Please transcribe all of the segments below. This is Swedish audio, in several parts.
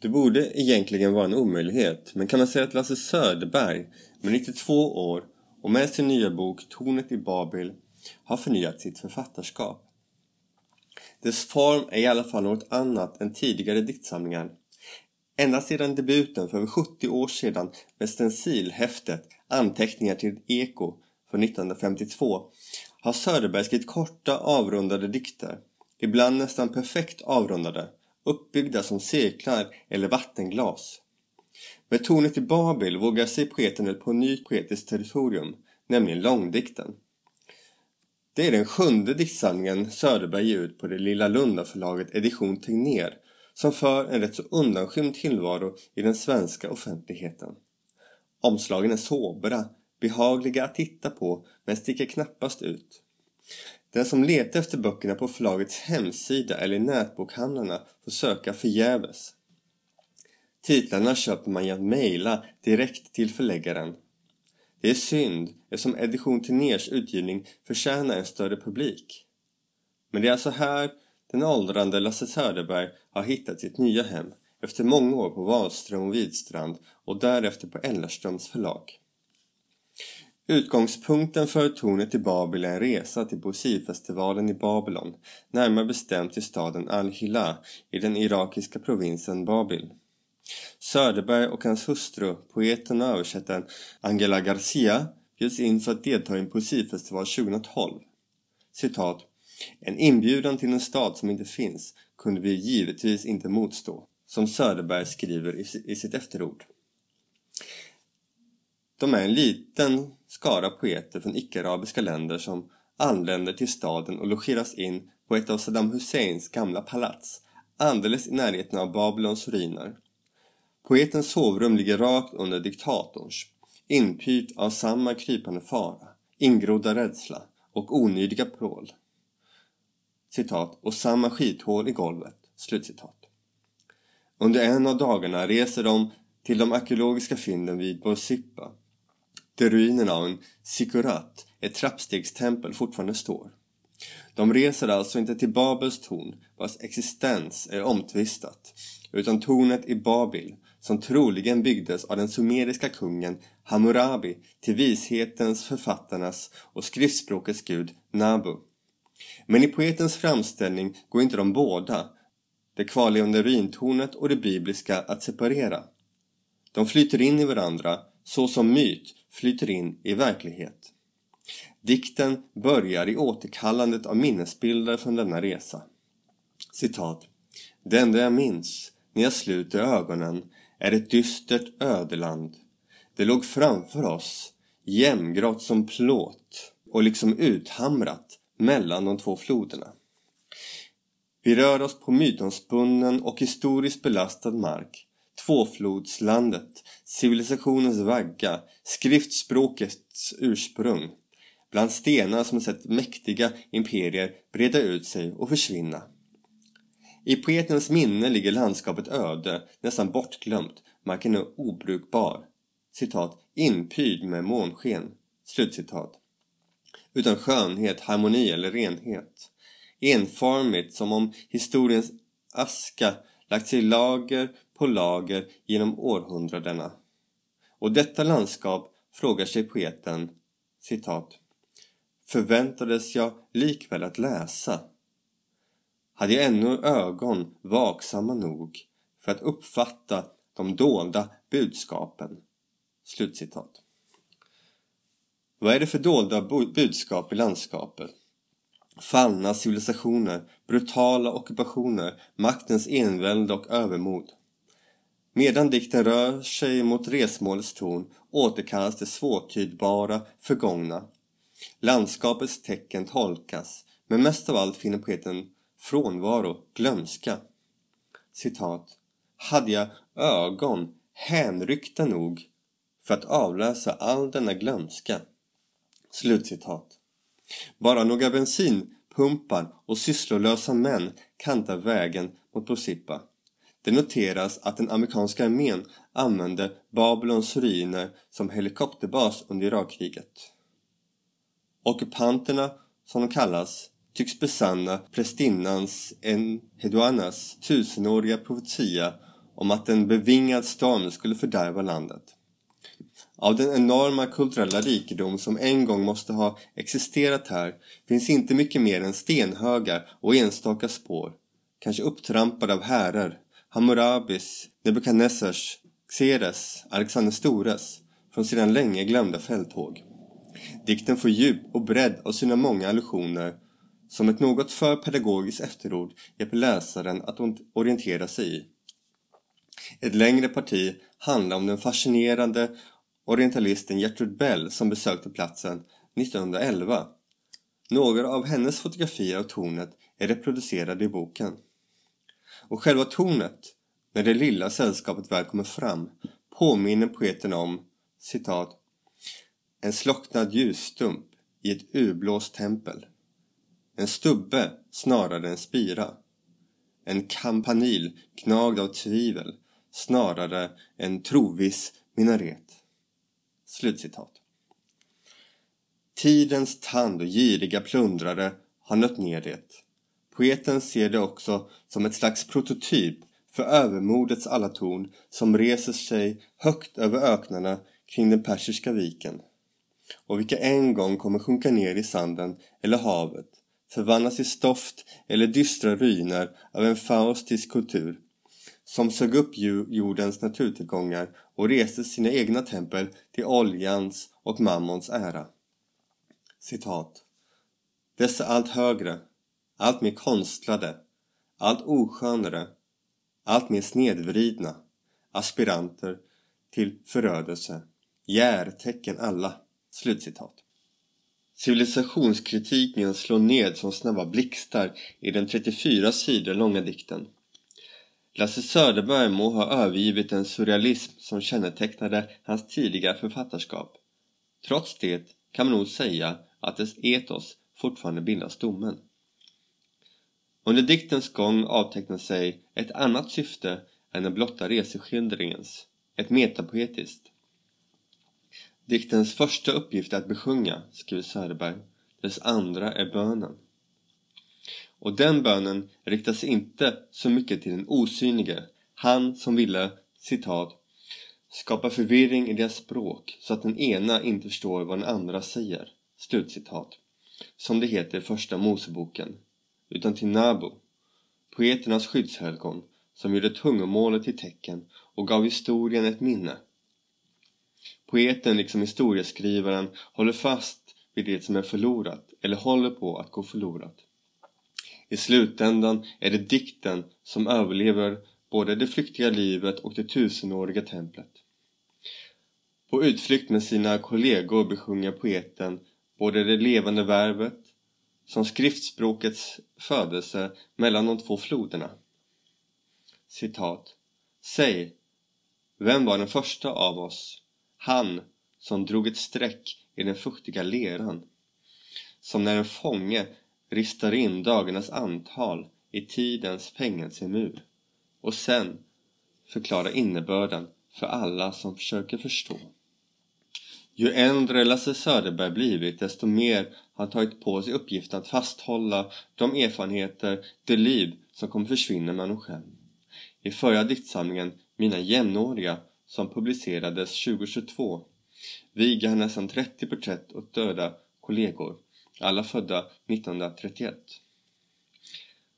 Det borde egentligen vara en omöjlighet, men kan man säga att Lasse Söderberg med 92 år och med sin nya bok Tornet i Babel har förnyat sitt författarskap. Dess form är i alla fall något annat än tidigare diktsamlingar. Ända sedan debuten för över 70 år sedan med stencilhäftet Anteckningar till ett eko från 1952 har Söderberg skrivit korta avrundade dikter, ibland nästan perfekt avrundade, uppbyggda som cirklar eller vattenglas. Med tornet i Babel vågar sig poeten ut på nytt poetiskt territorium, nämligen långdikten. Det är den sjunde diktsamlingen Söderberg ger ut på det lilla Lundaförlaget Edition Tegnér som för en rätt så undanskymd tillvaro i den svenska offentligheten. Omslagen är sobra, behagliga att titta på men sticker knappast ut. Den som letar efter böckerna på förlagets hemsida eller i nätbokhandlarna får söka förgäves. Titlarna köper man genom att mejla direkt till förläggaren. Det är synd eftersom Edition Teners utgivning förtjänar en större publik. Men det är alltså här den åldrande Lasse Söderberg har hittat sitt nya hem efter många år på Wahlström och Widstrand och därefter på Ellerströms förlag. Utgångspunkten för tornet i Babel är en resa till poesifestivalen i Babylon, närmare bestämt till staden Al-Hila i den irakiska provinsen Babil. Söderberg och hans hustru, poeten och översättaren Angela Garcia, bjöds in för att delta i en poesifestival 2012. Citat. En inbjudan till en stad som inte finns kunde vi givetvis inte motstå, som Söderberg skriver i sitt efterord. De är en liten skara poeter från icke-arabiska länder som anländer till staden och logeras in på ett av Saddam Husseins gamla palats alldeles i närheten av Babylons ruiner. Poetens sovrum ligger rakt under diktatorns, inpyrt av samma krypande fara, ingrodda rädsla och onydiga prål. Citat, och samma skithål i golvet. Slutcitat. Under en av dagarna reser de till de arkeologiska fynden vid Borsippa där ruinerna av en sikurat, ett trappstegstempel, fortfarande står. De reser alltså inte till Babels torn, vars existens är omtvistat, utan tornet i Babil, som troligen byggdes av den sumeriska kungen Hammurabi till vishetens, författarnas och skriftspråkets gud Nabu. Men i poetens framställning går inte de båda, det kvarlevande ruintornet och det bibliska, att separera. De flyter in i varandra så som myt flyter in i verklighet. Dikten börjar i återkallandet av minnesbilder från denna resa. Citat. Det enda jag minns när jag sluter ögonen är ett dystert ödeland. Det låg framför oss, jämngrått som plåt och liksom uthamrat mellan de två floderna. Vi rör oss på mytomspunnen och historiskt belastad mark tvåflodslandet, civilisationens vagga, skriftspråkets ursprung, bland stenar som sett mäktiga imperier breda ut sig och försvinna. I poetens minne ligger landskapet öde, nästan bortglömt, marken är obrukbar. Citat, inpyrd med månsken. Slutcitat. Utan skönhet, harmoni eller renhet. Enformigt som om historiens aska lagt sig lager på lager genom århundradena. Och detta landskap, frågar sig poeten, citat, förväntades jag likväl att läsa. Hade jag ännu ögon vaksamma nog för att uppfatta de dolda budskapen. Slutcitat. Vad är det för dolda budskap i landskapet? Fallna civilisationer, brutala ockupationer, maktens envälde och övermod. Medan dikten rör sig mot resmålets torn återkallas det svårtydbara förgångna. Landskapets tecken tolkas, men mest av allt finner poeten frånvaro, glömska. Citat. Hade jag ögon hänryckta nog för att avläsa all denna glömska. Slutcitat. Bara några bensinpumpar och sysslolösa män kantar vägen mot Borsippa. Det noteras att den amerikanska armén använde Babylons ruiner som helikopterbas under Irakkriget. Ockupanterna, som de kallas, tycks besanna prästinnans Enheduanas tusenåriga profetia om att en bevingad storm skulle fördärva landet. Av den enorma kulturella rikedom som en gång måste ha existerat här finns inte mycket mer än stenhögar och enstaka spår, kanske upptrampade av härar, Hammurabis, Nebukadnessars, Xeres, Alexander Stores, från sedan länge glömda fälttåg. Dikten får djup och bredd av sina många allusioner som ett något för pedagogiskt efterord hjälper läsaren att orientera sig i. Ett längre parti handlar om den fascinerande orientalisten Gertrud Bell som besökte platsen 1911. Några av hennes fotografier av tornet är reproducerade i boken. Och själva tornet, när det lilla sällskapet väl kommer fram, påminner poeten om citat en slocknad ljusstump i ett urblåst tempel. En stubbe snarare än spira. En kampanil knagd av tvivel snarare än troviss minaret. Slutcitat. Tidens tand och giriga plundrare har nött ner det. Poeten ser det också som ett slags prototyp för övermodets alla torn som reser sig högt över öknarna kring den persiska viken och vilka en gång kommer sjunka ner i sanden eller havet förvandlas i stoft eller dystra ruiner av en faustisk kultur som sög upp jordens naturtillgångar och reste sina egna tempel till oljans och mammons ära. Citat. Dessa allt högre, allt mer konstlade, allt oskönare, allt mer snedvridna aspiranter till förödelse, järtecken alla. Slutcitat. Civilisationskritiken slår ned som snabba blixtar i den 34 sidor långa dikten. Lasse Söderberg må ha övergivit den surrealism som kännetecknade hans tidiga författarskap. Trots det kan man nog säga att dess etos fortfarande bildar stommen. Under diktens gång avtecknar sig ett annat syfte än den blotta reseskildringens, ett metapoetiskt. Diktens första uppgift är att besjunga, skriver Söderberg. Dess andra är bönen. Och den bönen riktar sig inte så mycket till den osynlige, han som ville, citat, skapa förvirring i deras språk så att den ena inte förstår vad den andra säger, slutcitat, som det heter i Första Moseboken, utan till Nabu, poeternas skyddshelgon, som gjorde tungomålet till tecken och gav historien ett minne. Poeten liksom historieskrivaren håller fast vid det som är förlorat eller håller på att gå förlorat. I slutändan är det dikten som överlever både det flyktiga livet och det tusenåriga templet. På utflykt med sina kollegor besjunger poeten både det levande värvet som skriftspråkets födelse mellan de två floderna. Citat. Säg, vem var den första av oss han som drog ett streck i den fuktiga leran. Som när en fånge ristar in dagarnas antal i tidens fängelsemur och sen förklara innebörden för alla som försöker förstå. Ju äldre Lasse Söderberg blivit desto mer har han tagit på sig uppgiften att fasthålla de erfarenheter, det liv som kommer försvinna med honom själv. I förra diktsamlingen Mina jämnåriga som publicerades 2022 viger han nästan 30 porträtt åt döda kollegor, alla födda 1931.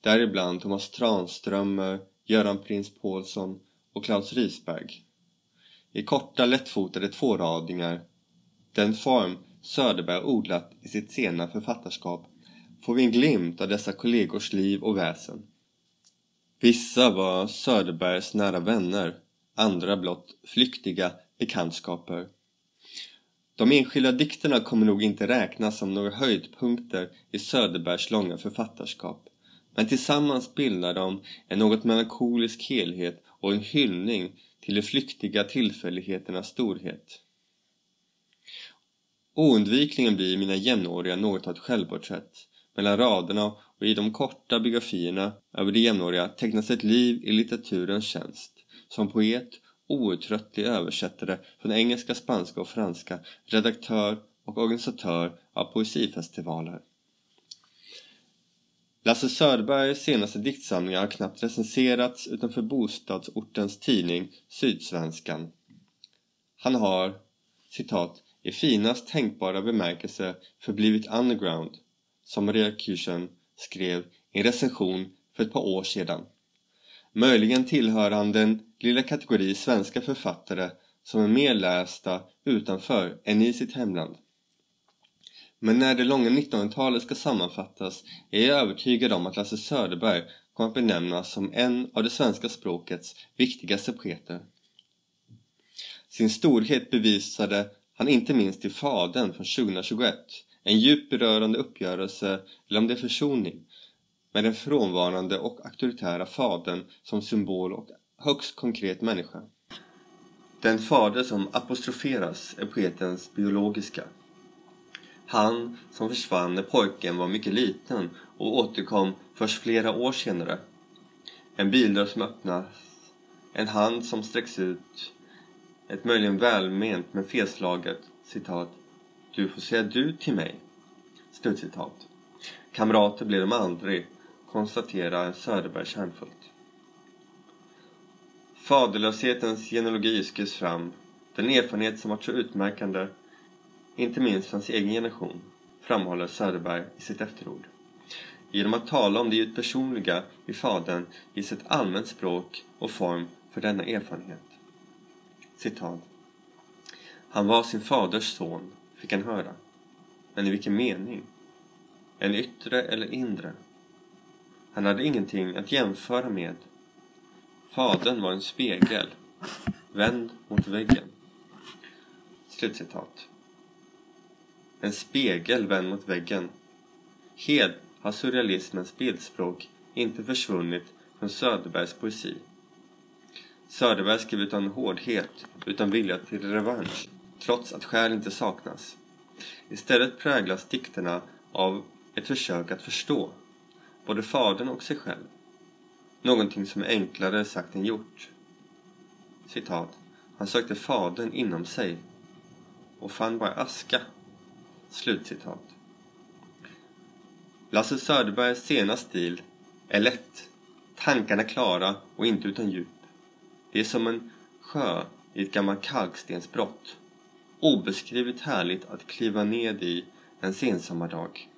Däribland Thomas Tranströmer, Göran Prins Paulsson och Klaus Risberg. I korta lättfotade tvåradingar, den form Söderberg odlat i sitt sena författarskap, får vi en glimt av dessa kollegors liv och väsen. Vissa var Söderbergs nära vänner andra blott flyktiga bekantskaper. De enskilda dikterna kommer nog inte räknas som några höjdpunkter i Söderbergs långa författarskap men tillsammans bildar de en något melankolisk helhet och en hyllning till de flyktiga tillfälligheternas storhet. Oundvikligen blir mina jämnåriga något av ett självporträtt. Mellan raderna och i de korta biografierna över de jämnåriga tecknas ett liv i litteraturens tjänst som poet, outtröttlig översättare från engelska, spanska och franska, redaktör och organisatör av poesifestivaler. Lasse Söderbergs senaste diktsamlingar har knappt recenserats utanför bostadsortens tidning Sydsvenskan. Han har, citat, i finast tänkbara bemärkelse förblivit underground, som Maria Kyrsen skrev i en recension för ett par år sedan. Möjligen tillhör han den lilla kategori svenska författare som är mer lästa utanför än i sitt hemland. Men när det långa 1900-talet ska sammanfattas är jag övertygad om att Lasse Söderberg kommer att benämnas som en av det svenska språkets viktigaste poeter. Sin storhet bevisade han inte minst till Fadern från 2021, en djupt berörande uppgörelse, eller om det är försoning, med den frånvarande och auktoritära fadern som symbol och högst konkret människa. Den fader som apostroferas är poetens biologiska. Han som försvann när pojken var mycket liten och återkom först flera år senare. En bildörr som öppnas, en hand som sträcks ut, ett möjligen välment men felslaget citat Du får säga du till mig. Slutcitat. Kamrater blir de aldrig, konstaterar Söderberg kärnfullt. Faderlöshetens genealogi skrivs fram, den erfarenhet som varit så utmärkande, inte minst för hans egen generation, framhåller Söderberg i sitt efterord. Genom att tala om det djupt personliga i fadern ges ett allmänt språk och form för denna erfarenhet. Citat. Han var sin faders son, fick han höra. Men i vilken mening? En yttre eller inre? Han hade ingenting att jämföra med. Fadern var en spegel, vänd mot väggen. Slutcitat. En spegel vänd mot väggen. Helt har surrealismens bildspråk inte försvunnit från Söderbergs poesi. Söderberg skrev utan hårdhet, utan vilja till revansch, trots att skäl inte saknas. Istället präglas dikterna av ett försök att förstå, både fadern och sig själv. Någonting som är enklare sagt än gjort. Citat. Han sökte fadern inom sig och fann bara aska. Slutcitat. Lasse Söderbergs sena stil är lätt, tankarna klara och inte utan djup. Det är som en sjö i ett gammalt kalkstensbrott. Obeskrivligt härligt att kliva ned i en sensommardag.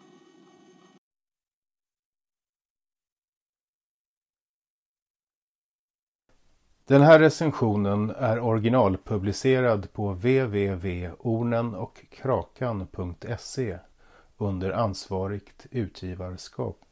Den här recensionen är originalpublicerad på www.ornenochkrakan.se under ansvarigt utgivarskap.